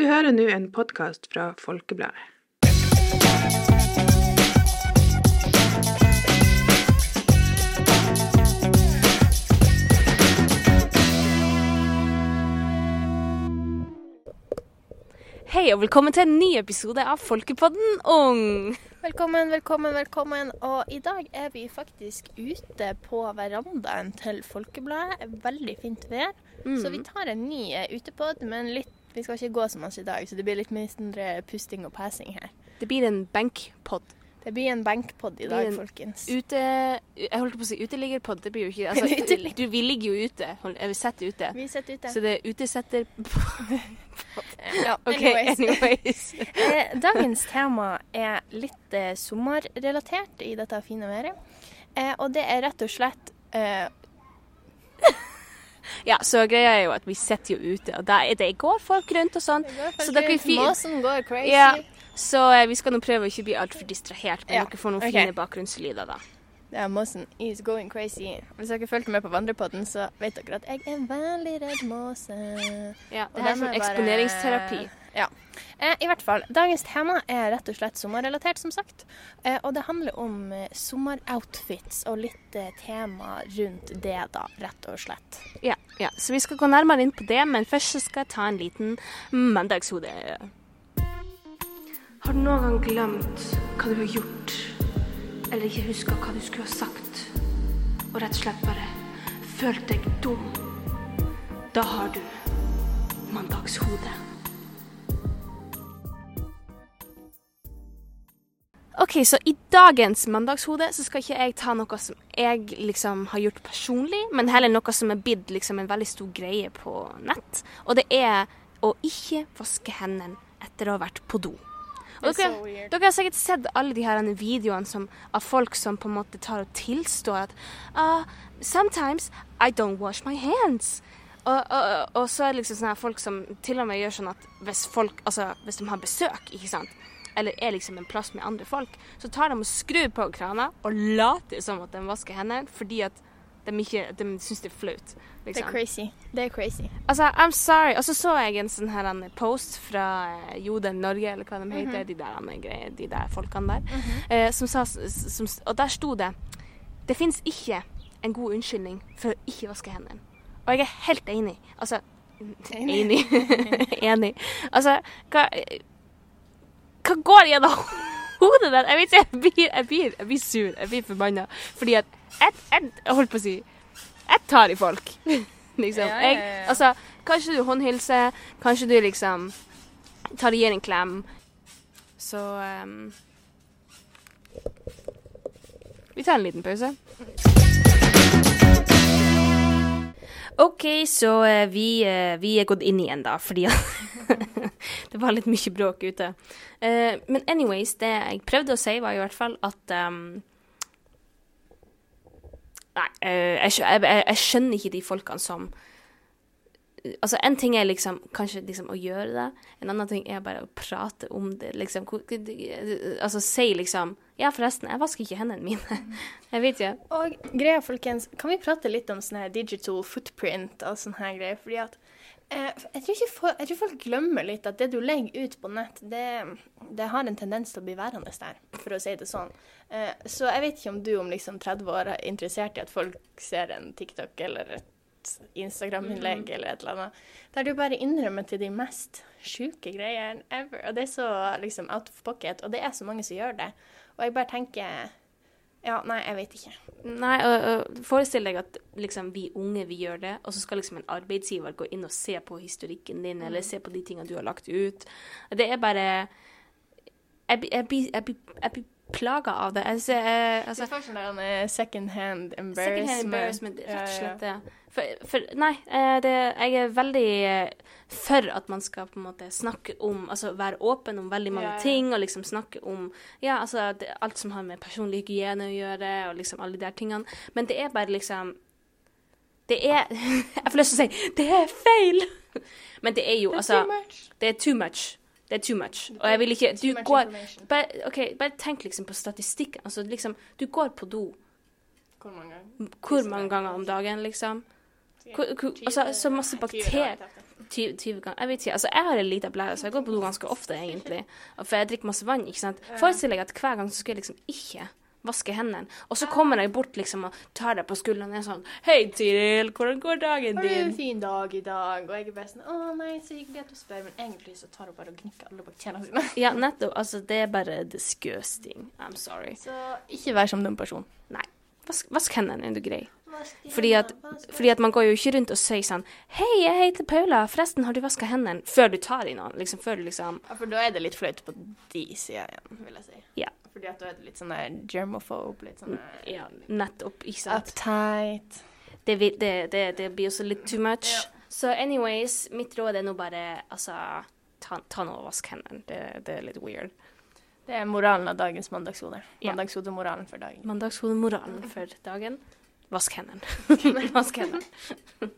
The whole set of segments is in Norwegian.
Du hører nå en podkast fra Folkebladet. Hei og velkommen til en ny episode av Folkepodden Ung. Velkommen, velkommen, velkommen. Og i dag er vi faktisk ute på verandaen til Folkebladet. Veldig fint vær. Så vi tar en ny eh, utepod, men litt, vi skal ikke gå så masse i dag, så det blir litt mindre pusting og passing her. Det blir en benkpod. Det blir en benkpod i dag, en folkens. Ute Jeg holdt på å si uteliggerpod. Det blir jo ikke altså, du, Vi ligger jo ute. Eller sitter ute. Vi sitter ute. Så det er utesetter... Ja, anyways. anyways. Eh, Dagens tema er litt eh, sommerrelatert i dette fine været. Eh, og det er rett og slett eh, Ja, så greia er jo at vi sitter jo ute, og der, det går folk rundt og sånn. Så dere er fint. Måsen går crazy. Ja, så eh, vi skal nå prøve å ikke bli altfor distrahert, men Ja, dere får noen ok. fine bakgrunnslyder, da. Ja, Måsen is going crazy. Hvis dere fulgte med på vandrepodden, så vet dere at jeg er veldig redd måse. Ja, Og det her er må sånn bare- eksponeringsterapi. Ja. Eh, I hvert fall. Dagens tema er rett og slett sommerrelatert, som sagt. Eh, og det handler om eh, sommeroutfits og litt eh, tema rundt det, da, rett og slett. Ja, ja, så vi skal gå nærmere inn på det, men først så skal jeg ta en liten mandagshode. Har du noen gang glemt hva du har gjort, eller ikke huska hva du skulle ha sagt, og rett og slett bare følt deg dum? Da har du mandagshode. OK, så i dagens mandagshode så skal ikke jeg ta noe som jeg liksom har gjort personlig, men heller noe som er blitt liksom en veldig stor greie på nett. Og det er å ikke vaske hendene etter å ha vært på do. Og er dere, so dere har sikkert sett alle de her videoene som, av folk som på en måte tar og tilstår at uh, Sometimes I don't wash my hands. Og, og, og så er det liksom sånne folk som til og med gjør sånn at hvis folk, altså hvis de har besøk, ikke sant, eller er liksom en plass med andre folk, så tar de og skrur på krana og later som at de vasker hendene fordi at de ikke, de syns det er flaut. Det Liksom. er crazy. Det er crazy. Altså, I'm sorry. Og så så jeg en sånn her en post fra eh, Jodel Norge, eller hva de heter, de der, de der folkene der, eh, som sa, som, og der sto det Det fins ikke en god unnskyldning for å ikke vaske hendene. Og jeg er helt enig. Altså Enig. enig. Altså, hva Hva går gjennom hodet der? Jeg vet ikke, jeg blir, jeg blir, jeg blir sur. Jeg blir forbanna. Fordi at jeg, jeg, holdt på å si Jeg tar i folk. liksom. Jeg, altså, kanskje du håndhilser, kanskje du liksom tar og gir en klem. Så um, Vi tar en liten pause. OK, så eh, vi, eh, vi er gått inn igjen, da, fordi det var litt mye bråk ute. Uh, men anyways, det jeg prøvde å si, var i hvert fall at um, Nei, eh, jeg, jeg, jeg, skjønner ikke de folkene som Altså, en ting er liksom kanskje liksom å gjøre det, en annen ting er bare å prate om det, liksom. Altså si liksom Ja, forresten, jeg vasker ikke hendene mine. Jeg vet jo. Og greia, folkens, kan vi prate litt om sånn her digital footprint og sånn her greier? Fordi at jeg, tror folk, jeg tror folk glemmer litt at det du legger ut på nett, det, det har en tendens til å bli værende der, for å si det sånn. Eh, så jeg vet ikke om du om liksom 30 år er interessert i at folk ser en TikTok eller et Instagram-innlegg eller et eller annet, der du bare innrømmer til de mest sjuke greiene ever. Og det er så liksom out of pocket, og det er så mange som gjør det. Og jeg bare tenker Ja, nei, jeg vet ikke. Nei, og, og forestill deg at liksom vi unge, vi gjør det, og så skal liksom en arbeidsgiver gå inn og se på historikken din, eller se på de tingene du har lagt ut. Det er bare Jeg, blir- jeg jeg jeg blir plaga av det. Jeg, altså, det er først eh, second hand embarrassment. Second hand embarrassment, rett og Ja, ja. For, for nei, eh, det, jeg er veldig eh, for at man skal på en måte snakke om Altså være åpen om veldig mange Ja, ja. ting, og liksom snakke om ja, altså det, alt som har med personlig hygiene å gjøre, og liksom alle de der tingene. Men det er bare liksom Det er Jeg får lyst til å si det er feil! Men det er jo altså Det er too much. Det er too much. Og jeg vil ikke Du går bare, OK, bare tenk liksom på statistikken. Altså liksom Du går på do Hvor mange ganger? hvor mange ganger om dagen, liksom? Altså, så masse bakterier 20, 20 ganger. Jeg vet ikke. Altså, jeg har en liten blære, så jeg går på do ganske ofte, egentlig. For jeg drikker masse vann, ikke sant. Forestiller jeg at hver gang så skal jeg liksom ikke vaske hendene. Og så kommer jeg bort liksom og tar deg på skulderen og er sånn Hei, Tiril, hvordan går dagen din? Har du en fin dag i dag? Og jeg er bare sånn Å nei, så hyggelig at du spør, men egentlig så tar hun bare og gnikker alle bakteriene sine. Ja, nettopp. Altså, det er bare disgusting. I'm sorry. Så ikke vær som den personen. Nei. Vask, vask hendene, er du grei? Fordi at, fordi at man går jo ikke rundt og sier sånn Hei, jeg heter Paula. Forresten, har du vaska hendene? Før du tar i noen. Liksom, før du liksom Ja, for da er det litt flaut på de sida igjen, vil jeg si. Ja. Fordi at da er det litt sånn der germophobe, litt sånn der Ja, nettopp. Ikke sant? uptight. Det, det, det, det blir også litt too much. Så anyways, mitt råd er nå bare altså Ta, ta nå og vask hendene. Det, er litt weird. Det er moralen av dagens mandagshode. Ja. Mandagshodemoralen for dagen. Mandagshodemoralen for dagen. Vask hendene. vask hendene.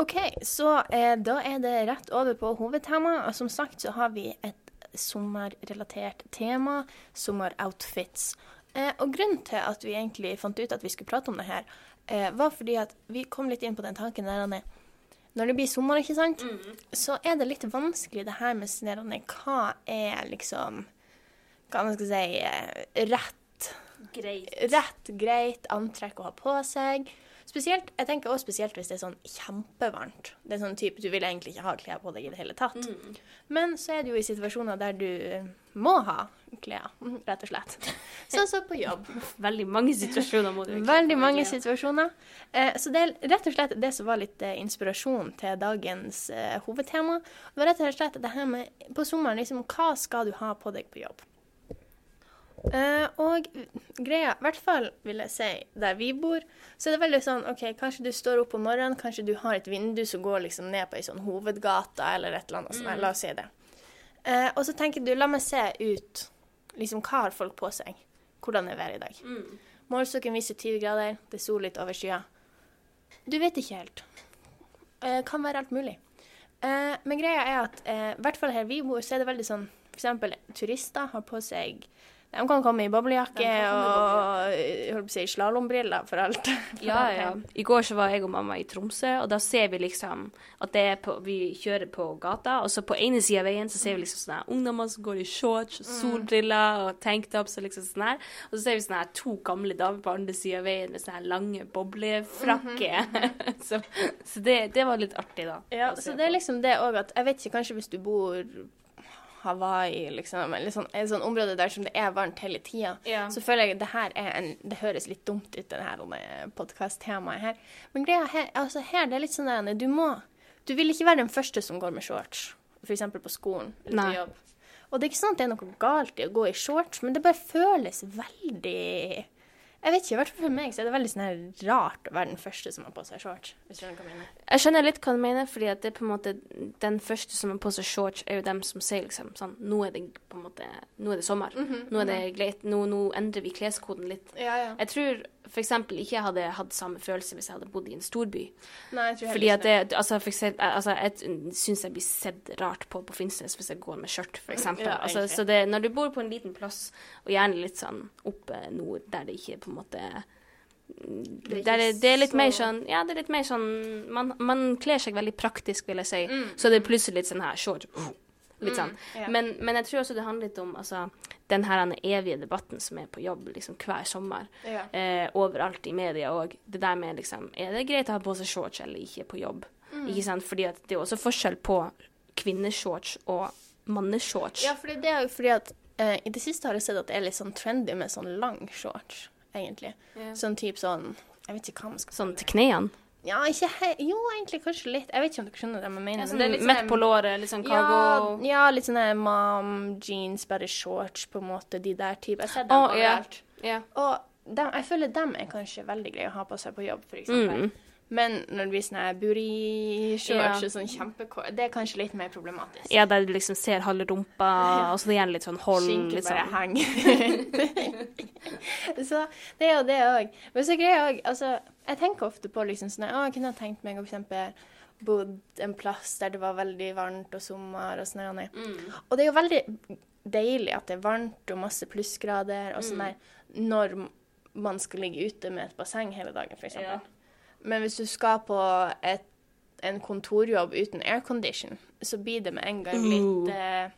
OK, så eh, da er det rett over på hovedtemaet. Og som sagt så har vi et sommerrelatert tema, sommeroutfits. Eh, og grunnen til at vi egentlig fant ut at vi skulle prate om det her, eh, var fordi at vi kom litt inn på den tanken der Anne, når det blir sommer, ikke sant, så er det litt vanskelig det her med sånn hva er liksom Hva man skal si eh, rett Greit. rett, greit antrekk å ha på seg. Spesielt, jeg tenker også spesielt hvis det er sånn kjempevarmt. Det er sånn type du vil egentlig ikke ha klær på deg i det hele tatt. Men så er det jo i situasjoner der du må ha klær, rett og slett. Sånn som på jobb. Veldig mange situasjoner må du ikke Veldig mange situasjoner. Eh, så det er rett og slett det som var litt eh, inspirasjon til dagens eh, hovedtema. Det var rett og slett det her med på sommeren, liksom, hva skal du ha på deg på jobb? Eh, og greia, i hvert fall vil jeg si der vi bor, så er det veldig sånn OK, kanskje du står opp om morgenen, kanskje du har et vindu som går liksom ned på ei sånn hovedgate eller et eller annet sånt. La oss si det. Uh, og så tenker du, la meg se ut. Liksom, hva har folk på seg? Hvordan er været i dag? Målstokken viser 20 grader, det er sol litt over skya. Du vet ikke helt. Uh, kan være alt mulig. Uh, men greia er at i hvert fall her vi bor, så er det veldig sånn eksempel turister har på seg De kan komme i boblejakke og si slalåmbriller for alt. For Ja, alt ja. I går så var jeg og mamma i Tromsø, og da ser vi liksom at det på, vi kjører på gata, og så på ene sida av veien så ser vi liksom sånne ungdommer som går i shorts, og solbriller og tanktops og liksom sånn her. Og så ser vi sånne her to gamle damer på andre sida av veien med sånne her lange boblefrakker. så så det, det var litt artig, da. Ja, så det er liksom det òg at Jeg vet ikke, kanskje hvis du bor Hawaii, liksom, eller sånn, et sånt område der som det er varmt hele tida, Ja. så føler jeg at det her er en Det høres litt dumt ut, det her podkast-temaet her. Men greia her, altså her, det er litt sånn der Du må Du vil ikke være den første som går med shorts, f.eks. på skolen eller på jobb. Og det er ikke sånn at det er noe galt i å gå i shorts, men det bare føles veldig Jeg vet ikke, i hvert fall for meg så er det veldig sånn rart å være den første som har på seg shorts. Hvis du skjønner hva jeg mener. Jeg skjønner litt hva du mener, fordi at det er på en måte den første som har på seg shorts, er jo dem som sier liksom sånn Nå er det på en måte Nå er det sommer. Nå er det greit. Nå, nå endrer vi kleskoden litt. Ja, ja. Jeg tror f.eks. ikke hadde hatt samme følelse hvis jeg hadde bodd i en storby. Nei, jeg tror Fordi at det, altså, for eksempel, altså Jeg syns jeg blir sett rart på på Finnsnes hvis jeg går med skjørt, f.eks. Ja, altså, så det, når du bor på en liten plass, og gjerne litt sånn oppe nord, der det ikke på en måte Det er det, det er litt mer sånn Ja, det er litt mer sånn Man, man kler seg veldig praktisk, vil jeg si. Mm. Så det er plutselig litt sånn her short. Litt sånn. ja. Men, men jeg tror også det handler litt om altså, den her evige debatten som er på jobb liksom hver sommer. Ja. Eh, overalt i media òg. Det der med liksom Er det greit å ha på seg shorts eller ikke på jobb? Mm. Ikke sant? Fordi det er også forskjell på kvinneshorts og manneshorts. Ja, fordi det er jo fordi at eh, i det siste har jeg sett at det er litt sånn trendy med sånn lang shorts, egentlig. Ja. Sånn type sånn Jeg vet ikke hva man skal Sånn til knærne. Ja, ikke he Jo, egentlig kanskje litt. Jeg vet ikke om dere skjønner det jeg mener. Ja, sånn det er litt Midt sånn- på låret, litt sånn cargo. ja, litt sånne mom jeans, bare shorts, på en måte. De der type. Jeg ser dem oh, overalt. overalt. Yeah. Og dem, jeg føler dem er kanskje veldig greie å ha på seg på jobb, for eksempel. Mm. Men når det blir sånn booty-shorts Ja. og sånn kjempekort, det er kanskje litt mer problematisk. ja, der du liksom ser halve rumpa, og så igjen litt sånn hold. Skinke Litt bare sånn. henger. så det er jo det òg. Men så greier jeg òg Altså, jeg tenker ofte på liksom sånn Å, jeg kunne ha tenkt meg å eksempel bodd en plass der det var veldig varmt og sommer og sånn. Mm. Og det er jo veldig deilig at det er varmt og masse plussgrader og sånn Mm. der når man skal ligge ute med et basseng hele dagen, eksempel. Ja. Men hvis du skal på et, en kontorjobb uten aircondition, så blir det med en gang litt eh,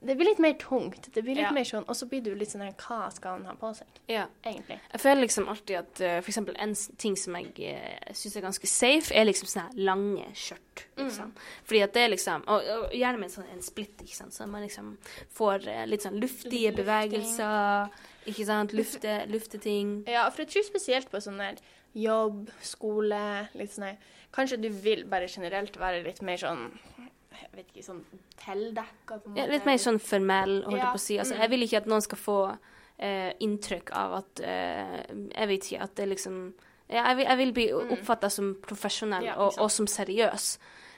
Det blir litt mer tungt. Det blir litt Ja. mer sånn, Og så blir du litt sånn her Hva skal han ha på seg, Ja. egentlig? Jeg føler liksom alltid at uh, for eksempel en ting som jeg uh, syns er ganske safe, er liksom sånne her lange skjørt. Liksom. Fordi at det er liksom Og, og gjerne med en sånn en splitt, ikke sant, så man liksom får uh, litt sånn luftige Lufting. bevegelser. Ikke sant? Lufte, lufte ting. Ja, for jeg tror spesielt på sånn der jobb, skole, litt sånn Kanskje du vil bare generelt være litt mer sånn Jeg vet ikke, sånn tildekka, Ja, litt mer sånn formell, holdt jeg Ja, på å si. Altså, mm. jeg vil ikke at noen skal få eh, inntrykk av at eh, Jeg vet ikke, at det liksom ja, jeg, vil, jeg vil bli oppfatta som profesjonell Mm. Ja, og. Mm. og som seriøs.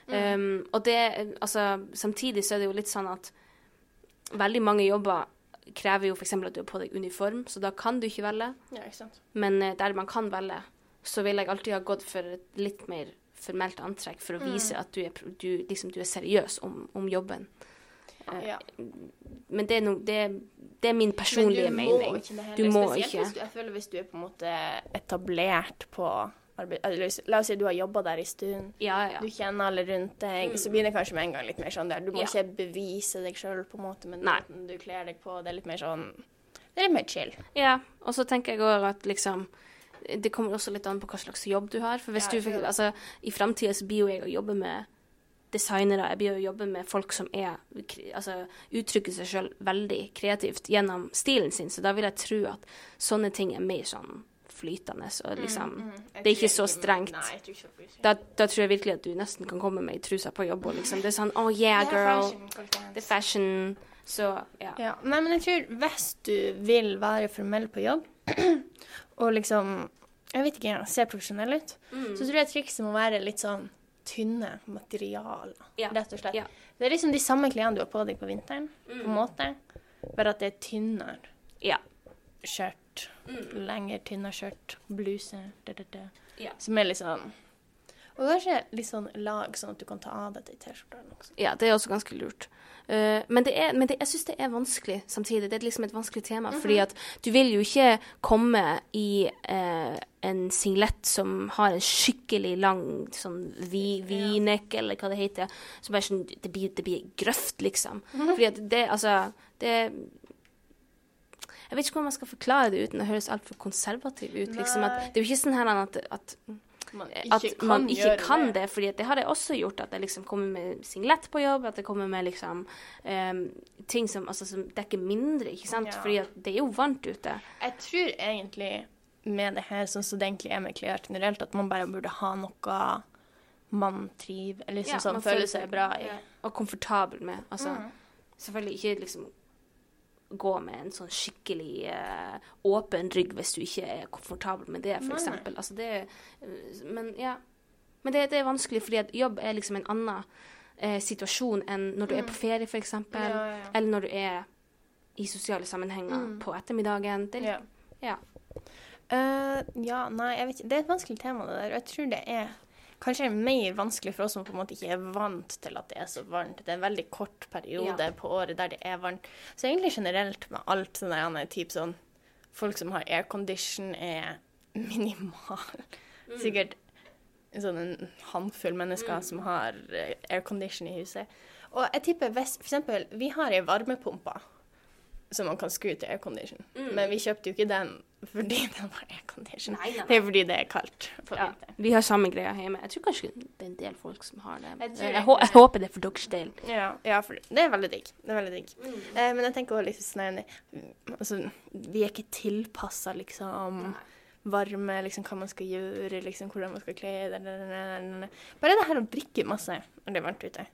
Um, og det Altså, samtidig så er det jo litt sånn at veldig mange jobber krever jo f.eks. at du har på deg uniform, så da kan du ikke velge. Ja, ikke sant. Men eh, der man kan velge, så vil jeg alltid ha gått for et litt mer formelt antrekk for å Mm. vise at du er, du, liksom, du er seriøs om, om jobben. Eh, Ja. Men det er, no, det, det er min personlige Men du må mening. ikke Spesielt. Hvis du, jeg føler hvis du er på en måte etablert på arbeid... Eller, la oss si du har jobba der en stund. Ja, ja. Du kjenner alle rundt deg, så blir det kanskje med en gang litt mer sånn der. Du må ikke bevise deg sjøl på en måte, men Nei. du kler deg på, det er litt mer sånn Det er litt mer chill. ja. Og så tenker jeg òg at liksom Det kommer også litt an på hva slags jobb du har. For hvis Ja, du, altså, I framtida så blir jo jeg å jobbe med designere. Jeg blir å jobbe med folk som er altså, uttrykker seg sjøl veldig kreativt gjennom stilen sin. Så da vil jeg tro at sånne ting er mer sånn flytende. Og liksom Det er ikke så strengt. Nei, ikke da, da tror jeg virkelig at du nesten kan komme med i trusa på jobb. Og liksom, det er sånn Oh yeah, girl. Det er fashion. Så ja. Ja. Nei, men jeg tror hvis du vil være formell på jobb, og liksom Jeg vet ikke, ser profesjonell ut, Mm. så tror jeg trikset må være litt sånn tynne materialer, Ja. rett og slett. Ja. Det er liksom de samme klærne du har på deg på vinteren, på en måte, bare at det er tynnere Ja. skjørt, lenger tynnere skjørt, bluse, det, det. Ja. Som er litt sånn Og kanskje litt sånn lag, sånn at du kan ta av deg til T-skjortene også. Ja, det er også ganske lurt. Uh, men det er, men det, jeg syns det er vanskelig samtidig. Det er liksom et vanskelig tema. Fordi at du vil jo ikke komme i uh, en singlet som har en skikkelig lang sånn vi, V-neck, eller hva det heter. Som bare sånn Det blir, det blir grøft, liksom. Fordi at det, altså Det Jeg vet ikke hvordan man skal forklare det uten å høres altfor konservativ ut. liksom. At, det er jo ikke sånn her at, at Man at man ikke kan det. fordi at det har jeg også gjort. At jeg liksom kommer med singlet på jobb, at jeg kommer med liksom um, ting som, altså, som dekker mindre, ikke sant. Ja. Fordi det er jo varmt ute. Jeg tror egentlig med det her, sånn som det egentlig er med klær generelt, at man bare burde ha noe man triver Eller liksom Ja, sånn føler seg bra i. ja, Og komfortabel med. Altså, Mm. Selvfølgelig ikke liksom gå med en sånn skikkelig eh, åpen rygg hvis du ikke er komfortabel med det, eksempel. Altså det Men ja. Men det, det er vanskelig, fordi at jobb er liksom en annen eh, situasjon enn når du er på ferie, for eksempel. Mm. Ja, ja. Eller når du er i sosiale sammenhenger Mm. på ettermiddagen. Det Ja. ja. Eh, ja, nei, jeg vet ikke. Det er et vanskelig tema, det der. Og jeg tror det er kanskje mer vanskelig for oss som på en måte ikke er vant til at det er så varmt. Det er en veldig kort periode Ja. på året der det er varmt. Så egentlig generelt med alt sånn der, type sånn Folk som har aircondition, er minimal. Mm. Sikkert sånn en håndfull mennesker som har eh, aircondition i huset. Og jeg tipper hvis eksempel, vi har ei varmepumpe som man kan skru til aircondition. Men vi kjøpte jo ikke den fordi den var aircondition. Mm. Nei, nei, nei. Det er fordi det er kaldt på ja. vinteren. Vi har samme greia hjemme. Jeg tror kanskje det er en del folk som har det. Jeg Jeg, jeg håper det er for deres del. Ja, ja, for det er veldig digg. Det er veldig digg. Mm. Eh, men jeg tenker også litt sånn altså, Vi er ikke tilpassa liksom varme, liksom hva man skal gjøre, liksom hvordan man skal kle. Bare det her å drikke masse når det er varmt ute.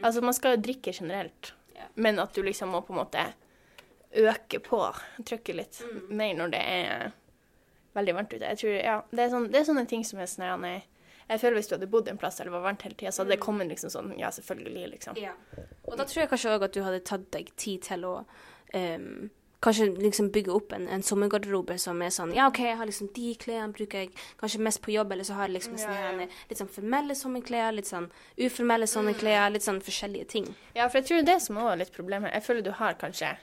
Altså, man skal jo drikke generelt, Ja. men at du liksom må på en måte øke på, trykket litt Mm. mer når det er veldig varmt ute. Jeg tror, ja, det er, sånne, det er sånne ting som er sånn jeg, Jeg føler hvis du hadde bodd en plass der det var varmt hele tida, så hadde det kommet liksom sånn Ja, selvfølgelig, liksom. Ja. Og da tror jeg kanskje òg at du hadde tatt deg tid til å um, Kanskje liksom bygge opp en, en sommergarderobe som er sånn Ja, OK, jeg har liksom de klærne bruker jeg kanskje mest på jobb, eller så har jeg liksom Ja, ja. her, litt sånn formelle sommerklær, litt sånn uformelle sommerklær, litt sånn forskjellige ting. Ja, for jeg tror det som også er litt problemet. Jeg føler du har kanskje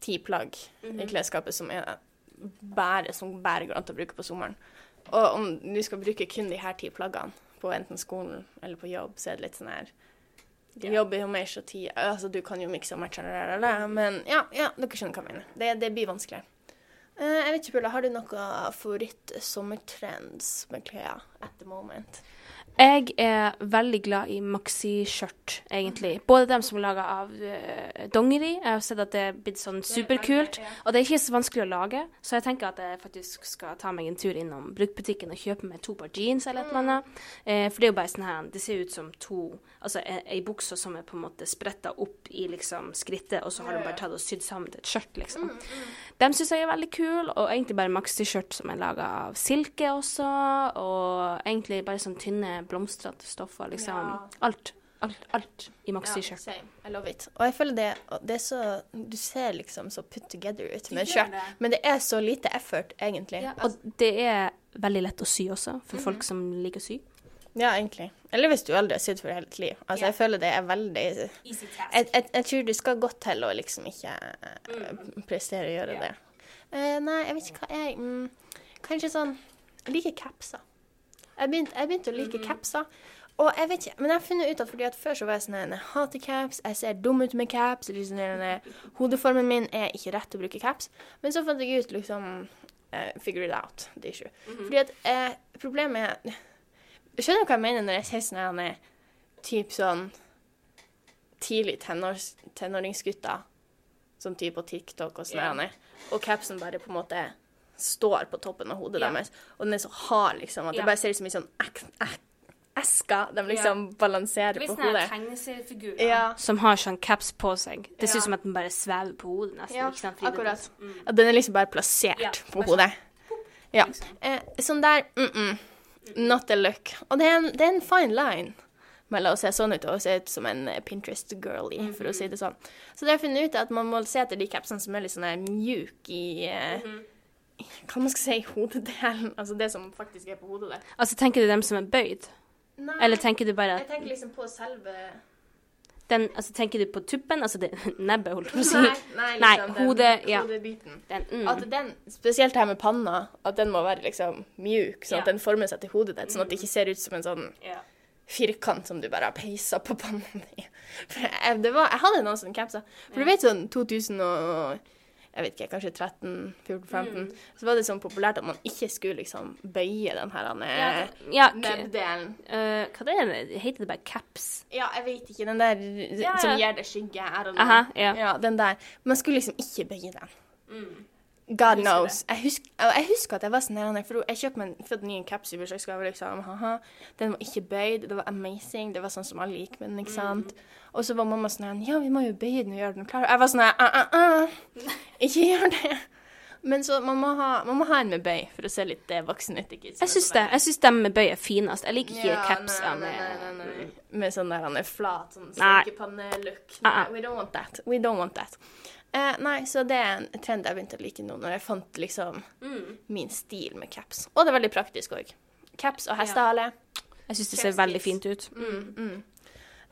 ti plagg Mhm. i klesskapet som er bare, som bare går an til å bruke på sommeren. Og om du skal bruke kun de her ti plaggene på enten skolen eller på jobb, så er det litt sånn her Ja. jobber jo mer så tid Altså, du kan jo mikse og matche, men ja, ja, dere skjønner hva jeg mener. Det, det blir vanskeligere. Eh, jeg vet ikke, Pula, har du noe favoritt-sommertrends med klær at the moment? Jeg er veldig glad i maxi-skjørt, egentlig. Både dem som er laga av uh, dongeri. Jeg har sett at det er blitt sånn superkult. Og det er ikke så vanskelig å lage, så jeg tenker at jeg faktisk skal ta meg en tur innom bruktbutikken og kjøpe meg to par jeans eller et eller annet. Uh, for det er jo bare sånn her Det ser ut som to Altså ei, ei bukse som er på en måte spretta opp i liksom skrittet, og så har du bare tatt og sydd sammen til et skjørt, liksom. Dem syns jeg er veldig kule, og egentlig bare maxi-skjørt som er laga av silke også, og egentlig bare sånn tynne, blomstrete stoffer, liksom. Ja. Alt. Alt, alt i maxi-skjørt. same. I love it. Og jeg føler det, det er så Du ser liksom så put together ut med skjørt, men det er så lite effort, egentlig. Ja, og det er veldig lett å sy også, for folk som liker å sy. Ja, egentlig. Eller hvis du aldri har sydd for hele ditt liv. Altså, yeah. jeg føler det er veldig jeg, jeg, jeg tror det skal godt til å liksom ikke mm. prestere å gjøre det. Uh, nei, jeg vet ikke hva jeg mm, Kanskje sånn Jeg liker capser. Jeg begynte, jeg begynte å like capser. Og jeg vet ikke, men jeg har funnet ut at fordi at før så var jeg sånn Jeg hater caps, jeg ser dum ut med caps. Liksom, denne hodeformen min er ikke rett til å bruke caps. Men så fant jeg ut liksom uh, Figure it out, the issue. Fordi at uh, problemet er Skjønner du hva jeg mener når jeg sier sånn han er typ sånn tidlig tenårs, tenåringsgutter, sånn type på TikTok og sånn er, og capsen bare på en måte står på toppen av hodet Ja. deres, og den er så hard liksom, at Ja. det bare ser ut som en sånn ek, ek, esker de liksom balanserer på hodet. tegneseriefigurer Ja. som har sånn caps på seg. Det ser Ja. ut som at den bare svever på hodet, nesten. Ja, ikke sant? akkurat. Mm. akkurat. At den er liksom bare plassert Ja, på hodet. Ja. liksom. Eh, sånn der, mm -mm. Not a look. Og det er, en, det er en fine line mellom å se sånn ut og å se ut som en eh, Pinterest-girlie, for å si det sånn. Så det har jeg funnet ut at man må se etter de capsene som er litt sånn mjuke mjuk i eh, Hva man skal si hodedelen. Altså det som faktisk er på hodet der. Altså, tenker du dem som er bøyd? Nei, Eller tenker du bare jeg tenker liksom på selve den, altså, Tenker du på tuppen? Altså det, nebbet, holdt jeg på å si. Nei, nei, Nei, liksom den hodet, ja. hodebiten. Den, mm. At den, spesielt her med panna, at den må være liksom mjuk, sånn at den former seg til hodet ditt, sånn at det ikke ser ut som en sånn ja. firkant som du bare har peisa på panna di. For jeg, det var, jeg hadde noen sånne capser. For du vet sånn 2000 og jeg vet ikke, kanskje 13, 14, 15, så var det sånn populært at man ikke skulle liksom bøye den her Ja, ja, nebbdelen. eh, hva det er Heter det bare caps? Ja, jeg vet ikke, den der Ja, som gir deg skygge. Aha, ja. Ja, den der. Man skulle liksom ikke bøye den. Mm. God knows. Jeg husker, jeg husker at jeg var sånn her, for jeg kjøpte meg en, ny caps i bursdagsgave, liksom. Haha. Den var ikke bøyd, det var amazing, det var sånn som alle gikk med den, ikke sant. Og så var mamma sånn her, ja, vi må jo bøye den og gjøre den klar. Jeg var sånn her, ah, ah, ah. ikke gjør det. Men så man må, ha, man må ha en med bøy for å se litt det voksen ut? Jeg syns det. Jeg syns dem med bøy er finest. Jeg liker ikke Ja, caps nei, med nei, nei, nei. Med sånn der han er flat, sånn Nei. stekepanne-look. Uh -uh. We don't want that. We don't want that. Eh, nei, så det er en trend jeg begynte å like nå, når jeg fant liksom min stil med caps. Og det er veldig praktisk òg. Caps og hestehale. Jeg syns det ser veldig fint ut. Mm, mm.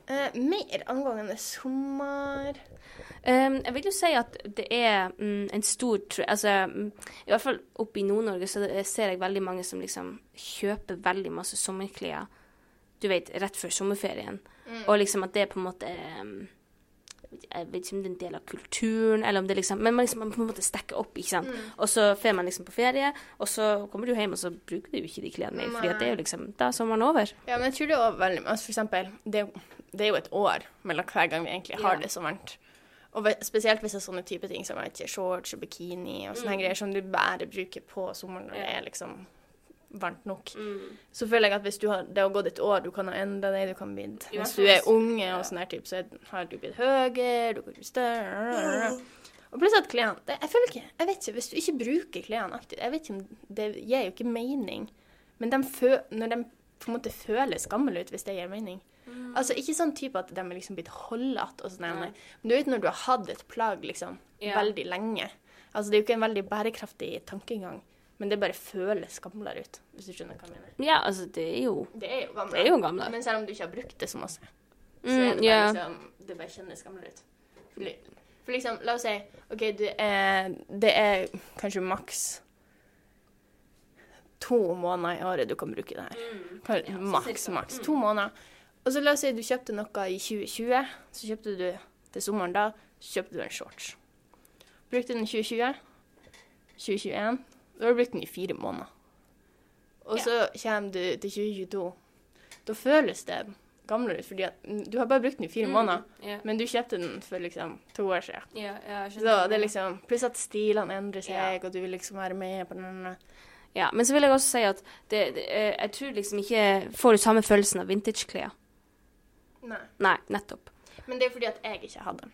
Eh, mer angående sommer Um, jeg vil jo si at det er mm, en stor Altså, mm, i hvert fall oppe i Nord-Norge så ser jeg veldig mange som liksom kjøper veldig masse sommerklær. Du vet, rett før sommerferien. Og liksom at det på en måte um, Jeg vet ikke om det er en del av kulturen, eller om det liksom Men man liksom man på en måte stikker opp, ikke sant. Og så får man liksom på ferie, og så kommer du hjem, og så bruker du jo ikke de klærne mer, fordi det er jo liksom Da er sommeren over. Ja, men jeg tror det er veldig altså For eksempel, det, det er jo et år mellom hver gang vi egentlig har Ja. det så varmt. Og spesielt hvis det er sånne type ting som vet shorts og bikini og sånne greier som du bare bruker på sommeren når det Mm. Er liksom varmt nok. Så føler jeg at hvis du har, det har gått et år, du kan ha enda deg, du kan bli I Hvis du er unge og sånn her type, så har du blitt høyere, du kan bli større Og plutselig at klærne Jeg føler ikke Jeg vet ikke, hvis du ikke bruker klærne aktivt Jeg vet ikke om Det gir jo ikke mening. Men de fø, når de på en måte føles gamle ut, hvis det gir mening. Altså ikke sånn type at de er liksom blitt holdete og sånn. Men du vet når du har hatt et plagg liksom yeah. veldig lenge. Altså det er jo ikke en veldig bærekraftig tankegang, men det bare føles gamlere ut, hvis du skjønner hva jeg mener. Ja, altså, det er jo Det er jo gamle. Det er jo gamlere. Men selv om du ikke har brukt det så masse, så Mm, er det bare yeah. liksom Det bare kjennes gamlere ut. For, for liksom, la oss si OK, du er, det er kanskje maks to måneder i året du kan bruke det her. Kan- Maks, maks. To måneder. Og så la oss si du kjøpte noe i 2020, så kjøpte du til sommeren da, så kjøpte du en shorts. Brukte den i 2020, 2021, da har du brukt den i fire måneder. Og så kommer du til 2022. Da føles det gamlere, fordi at mm, du har bare brukt den i fire måneder, yeah. men du kjøpte den for liksom to år siden. Yeah, yeah, Så det er liksom, Pluss at stilene endrer seg, og du vil liksom være med på den Ja, men så vil jeg også si at det, det, eh, jeg tror liksom ikke får du samme følelsen av vintage-klær. Nei. Nei, nettopp. Men det er fordi at jeg ikke hadde den.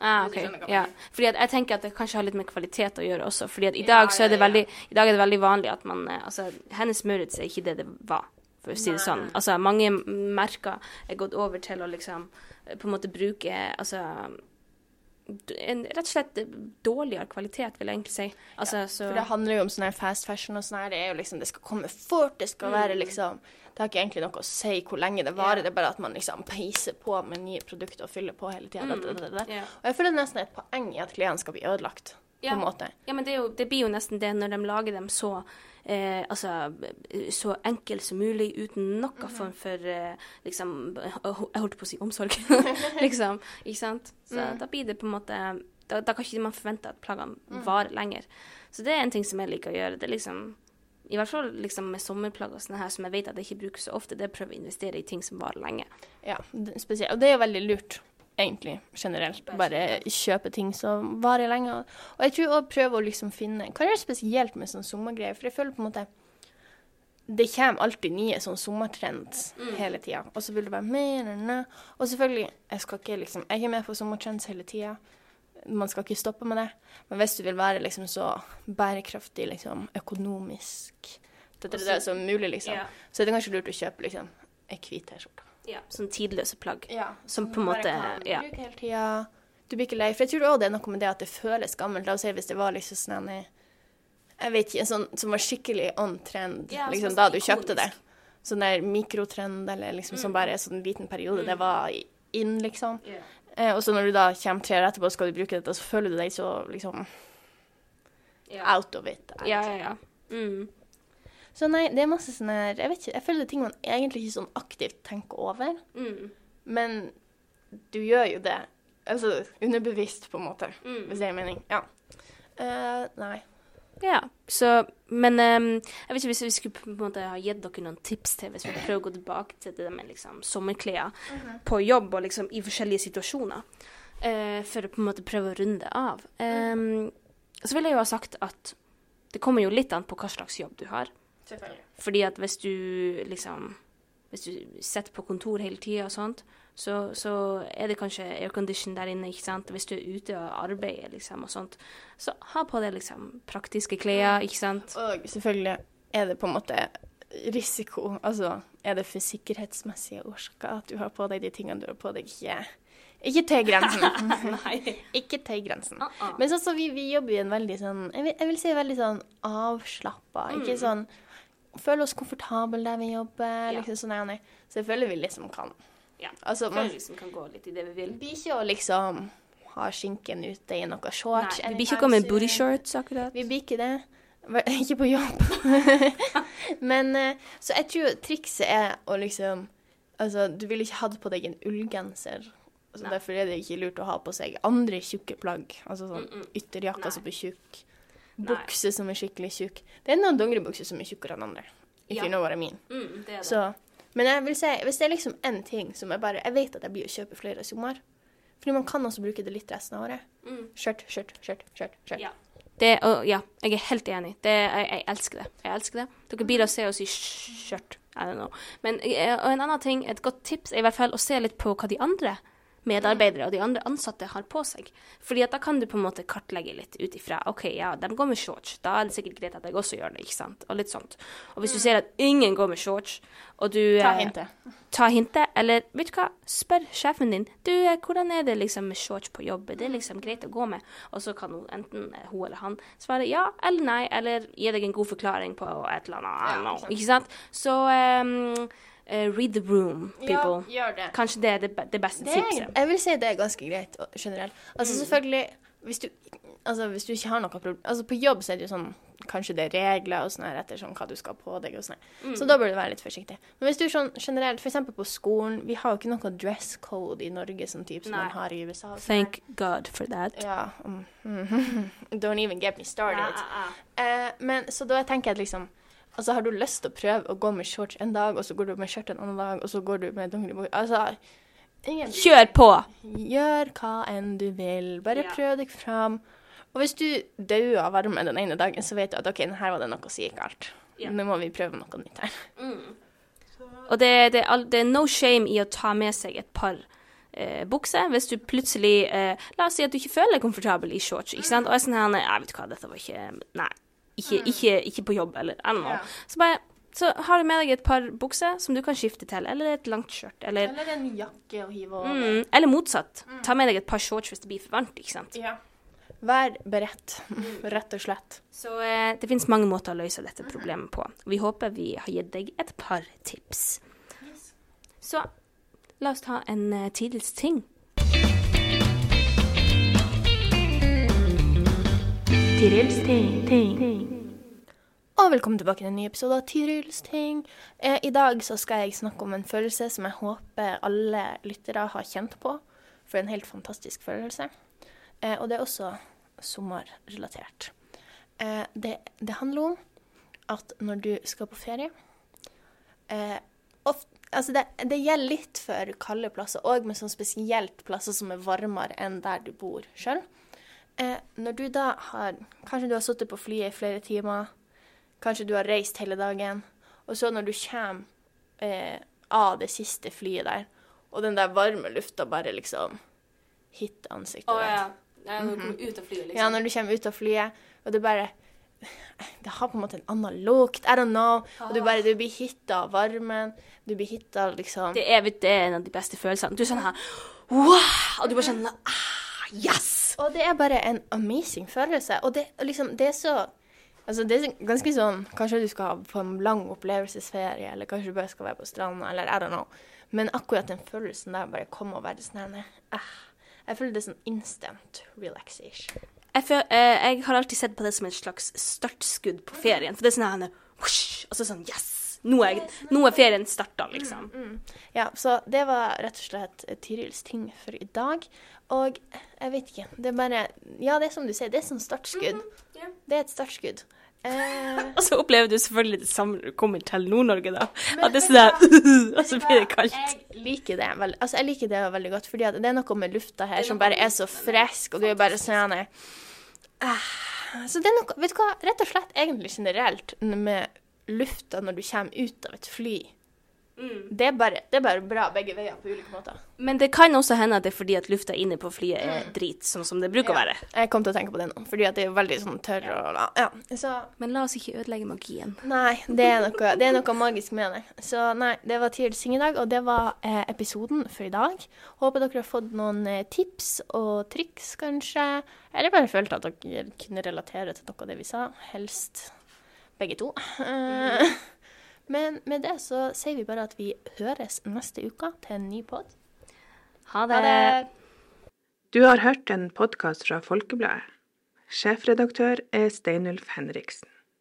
Ah, Hvis ok. skjønner hva jeg Ja. Fordi jeg tenker at det kanskje har litt med kvalitet å gjøre også. Fordi i dag så er det ja, ja. veldig, i dag er det veldig vanlig at man eh, Altså, Hennes Maurits er ikke det det var, for å si det Nei. sånn. Altså, mange merker er gått over til å liksom eh, på en måte bruke Altså en, rett og slett dårligere kvalitet, vil jeg egentlig si. Altså, så For det handler jo om sånn her fast fashion og sånn her. Det er jo liksom, det skal komme fort, det skal være liksom Det har ikke egentlig noe å si hvor lenge det varer, yeah. det er bare at man liksom peiser på med nye produkter og fyller på hele tida. Ja. Og jeg føler det nesten er et poeng i at klærne skal bli ødelagt, på Ja. en måte. Ja, men det, jo, det blir jo nesten det når de lager dem så eh, altså, så enkelt som mulig, uten noe -hmm. form for eh, liksom Jeg holdt på å si omsorg. liksom. Ikke sant? Så Mm. da blir det på en måte da, da kan ikke man forvente at plaggene Mm. varer lenger. Så det er en ting som jeg liker å gjøre. Det er liksom i hvert fall liksom med sommerplagg og sånne her som jeg vet at jeg ikke bruker så ofte, det er å prøve å investere i ting som varer lenge. Ja, det- spesielt. Og det er jo veldig lurt, egentlig, generelt. Bare kjøpe ting som varer lenge. Og jeg tror også prøve å liksom finne Hva er det spesielt med sånne sommergreier? For jeg føler på en måte det kommer alltid nye sånn sommertrends hele tida. Og så vil det være mer. Og selvfølgelig, jeg skal ikke liksom Jeg er med på sommertrends hele tida. Man skal ikke stoppe med det. Men hvis du vil være liksom så bærekraftig, liksom økonomisk det, det, det, som mulig, liksom, Ja. så er det kanskje lurt å kjøpe liksom ei hvit T-skjorte. Ja, sånn tidløse plagg. Ja, Som på en måte Ja. Bruke hele tida. Du blir ikke lei. For jeg tror òg det er noe med det at det føles gammelt. La oss si hvis det var liksom sånn en, Jeg vet ikke, en sånn som var skikkelig on trend Ja, liksom, da sånn du kjøpte det. Sånn der mikrotrend eller liksom som bare er sånn liten periode. Det var inn, liksom. Eh, og så når du da kommer tre år etterpå og skal du bruke dette, så føler du deg så liksom Ja, out of it. ja, ja. ja. Mm. Så nei, det er masse sånn her Jeg vet ikke, jeg føler det er ting man egentlig ikke sånn aktivt tenker over. Mm. Men du gjør jo det. Altså underbevisst, på en måte. Mm. Hvis det gir mening. Ja. Eh, nei. Ja, så Men um, jeg vet ikke hvis vi skulle på en måte ha gitt dere noen tips til hvis vi prøver å gå tilbake til det med liksom sommerklær på jobb og liksom i forskjellige situasjoner, Uh, for å på en måte prøve å runde av. Um, så vil jeg jo ha sagt at det kommer jo litt an på hva slags jobb du har. Selvfølgelig. Fordi at hvis du liksom Hvis du sitter på kontor hele tida og sånt, så, så er det kanskje aircondition der inne, ikke sant. Hvis du er ute og arbeider liksom og sånt, så ha på deg liksom praktiske klær, ikke sant. Og selvfølgelig er det på en måte risiko. Altså, er det for sikkerhetsmessige årsaker at du har på deg de tingene du har på deg? Ikke, ikke til grensen. Ikke til grensen. Uh-uh. Men sånn som vi, vi jobber i en veldig sånn Jeg vil, jeg vil si veldig sånn avslappa. Mm. Ikke sånn Føle oss komfortable der vi jobber. Ja. liksom sånn. Så føler vi liksom kan. Ja. Altså, Man liksom kan gå litt i det vi vil. blir ikke å liksom ha skinken ute i noe shorts. Nei, vi blir ikke gå med booty shorts, akkurat. Vi blir ikke det. Ikke på jobb. Men eh, Så jeg tror trikset er å liksom Altså, du ville ikke hatt på deg en ullgenser. Så Nei. derfor er det ikke lurt å ha på seg andre tjukke plagg. Altså sånn Mm-mm. ytterjakke som er tjukk. Bukse som er skikkelig tjukk. Det er noen dongeribukser som er tjukkere enn andre. Ikke Ja. noe av what min. Mm, det er det. Så, men jeg vil si, hvis det er liksom en ting som jeg bare Jeg vet at jeg blir å kjøpe flere i sommer. Fordi man kan også bruke det litt resten av året. Mm. Skjørt, skjørt, skjørt, skjørt. skjørt. Ja. Det, og, ja, jeg er helt enig. Det, jeg, jeg elsker det. Jeg elsker det. Dere blir å se oss i skjørt. I don't know. Men eh, og en annen ting, et godt tips er i hvert fall å se litt på hva de andre medarbeidere og de andre ansatte har på seg. Fordi at da kan du på en måte kartlegge litt ut ifra OK, ja, de går med shorts. Da er det sikkert greit at jeg også gjør det, ikke sant? Og litt sånt. Og hvis du ser at ingen går med shorts, og du Ta eh, hintet. ta hintet, eller vet du hva, spør sjefen din du, eh, hvordan er det liksom med shorts på jobb, Det er liksom greit å gå med? Og så kan hun, enten eh, hun eller han svare ja eller nei, eller gi deg en god forklaring på et eller annet, Ja, ikke sant? Så um, eh, read the room, people. Ja, gjør det. Kanskje det er det, det beste Det tipset. jeg vil si det er ganske greit generelt. Altså selvfølgelig, hvis du, altså, hvis du ikke har noe problem Altså, på jobb så er det jo sånn Kanskje det er regler og sånn her etter sånn hva du skal på deg og sånn. Mm. Så da bør du være litt forsiktig. Men hvis du sånn generelt, f.eks. på skolen Vi har jo ikke noe dress code i Norge sånn type som Nei. man har i USA. sånn. Thank God for that. Ja. mm. Don't even get me started. Eh, men så da tenker jeg at liksom Altså, har du lyst til å prøve å gå med shorts en dag, og så går du med skjørt en annen dag, og så går du med dongeribukse Altså ingen Kjør på! Gjør hva enn du vil. Bare Ja. prøv deg fram. Og hvis du dauer av varme den ene dagen, så vet du at OK, her var det noe som gikk galt. Ja. Nå må vi prøve noe nytt her. Og det, det, det er no shame i å ta med seg et par eh, bukser hvis du plutselig eh, La oss si at du ikke føler deg komfortabel i shorts. ikke sant? Og jeg er sånn her Nei, vet du hva, dette var ikke Nei. Ikke, ikke, ikke på jobb, eller I don't know. Ja. Så bare så har du med deg et par bukser som du kan skifte til, eller et langt skjørt, eller Eller en jakke å hive over. mm, Eller motsatt. Ta med deg et par shorts hvis det blir for varmt, ikke sant. Ja. Vær beredt, rett og slett. Så eh, det finnes mange måter å løse dette problemet på. Vi håper vi har gitt deg et par tips. Så la oss ta en uh, tidligst ting. Tirils ting. Og velkommen tilbake til en ny episode av Tirils ting. Eh, I dag så skal jeg snakke om en følelse som jeg håper alle lyttere har kjent på. For en helt fantastisk følelse. Eh, og det er også sommerrelatert. Eh, det, det handler om at når du skal på ferie ofte, altså det, det gjelder litt for kalde plasser, og med sånn spesielt plasser som er varmere enn der du bor sjøl. Eh, når du da har Kanskje du har sittet på flyet i flere timer. Kanskje du har reist hele dagen. Og så når du kommer eh, av det siste flyet der, og den der varme lufta bare liksom hit ansiktet ditt. Ja, når du kommer ut av flyet, liksom. Ja, når du kommer ut av flyet, og det bare Det har på en måte en annen lukt. I don't know. Og du bare du blir hitta av varmen. Du blir hitta liksom Det er, det er en av de beste følelsene. Du er sånn her Wow! Og du bare kjenner ah, Yes! Og det er bare en amazing følelse. Og det, liksom, det er så Altså, det er ganske sånn Kanskje du skal på en lang opplevelsesferie, eller kanskje du bare skal være på stranda, eller I don't know. Men akkurat den følelsen der bare komme og være sånn eh, Jeg føler det er sånn instant relaxation. Jeg, føler, eh, jeg har alltid sett på det som et slags startskudd på ferien. For det er sånn her Og så sånn Yes! Nå er, nå er ferien starta, liksom. Ja, så det var rett og slett Tirils ting for i dag. Og jeg vet ikke. Det er bare Ja, det er som du sier, det er som startskudd. Det er et startskudd. Eh, Og så opplever du selvfølgelig det samme når du kommer til Nord-Norge, da. At det er sånn der Og så blir det kaldt. Jeg liker det veldig, altså jeg liker det veldig godt, fordi det er noe med lufta her som bare er så frisk, og du er bare sånn eh, Så det er noe Vet du hva, rett og slett egentlig generelt med lufta når du kommer ut av et fly. Det, er bare, det er bare bra begge veier på ulike måter. Men det kan også hende at det er fordi at lufta inne på flyet er drit, sånn som det bruker å være. Jeg kom til å tenke på det nå, fordi det er veldig sånn tørr og Ja. Så Men la oss ikke ødelegge magien. Nei, det er noe, det er noe magisk med det. Så nei, det var Sing i dag, og det var eh, episoden for i dag. Håper dere har fått noen eh, tips og triks, kanskje. Eller bare følte at dere kunne relatere til noe av det vi sa. Helst begge to. Eh, men med det så sier vi bare at vi høres neste uke til en ny pod. Ha Ha det. det! Du har hørt en podkast fra Folkebladet. Sjefredaktør er Steinulf Henriksen.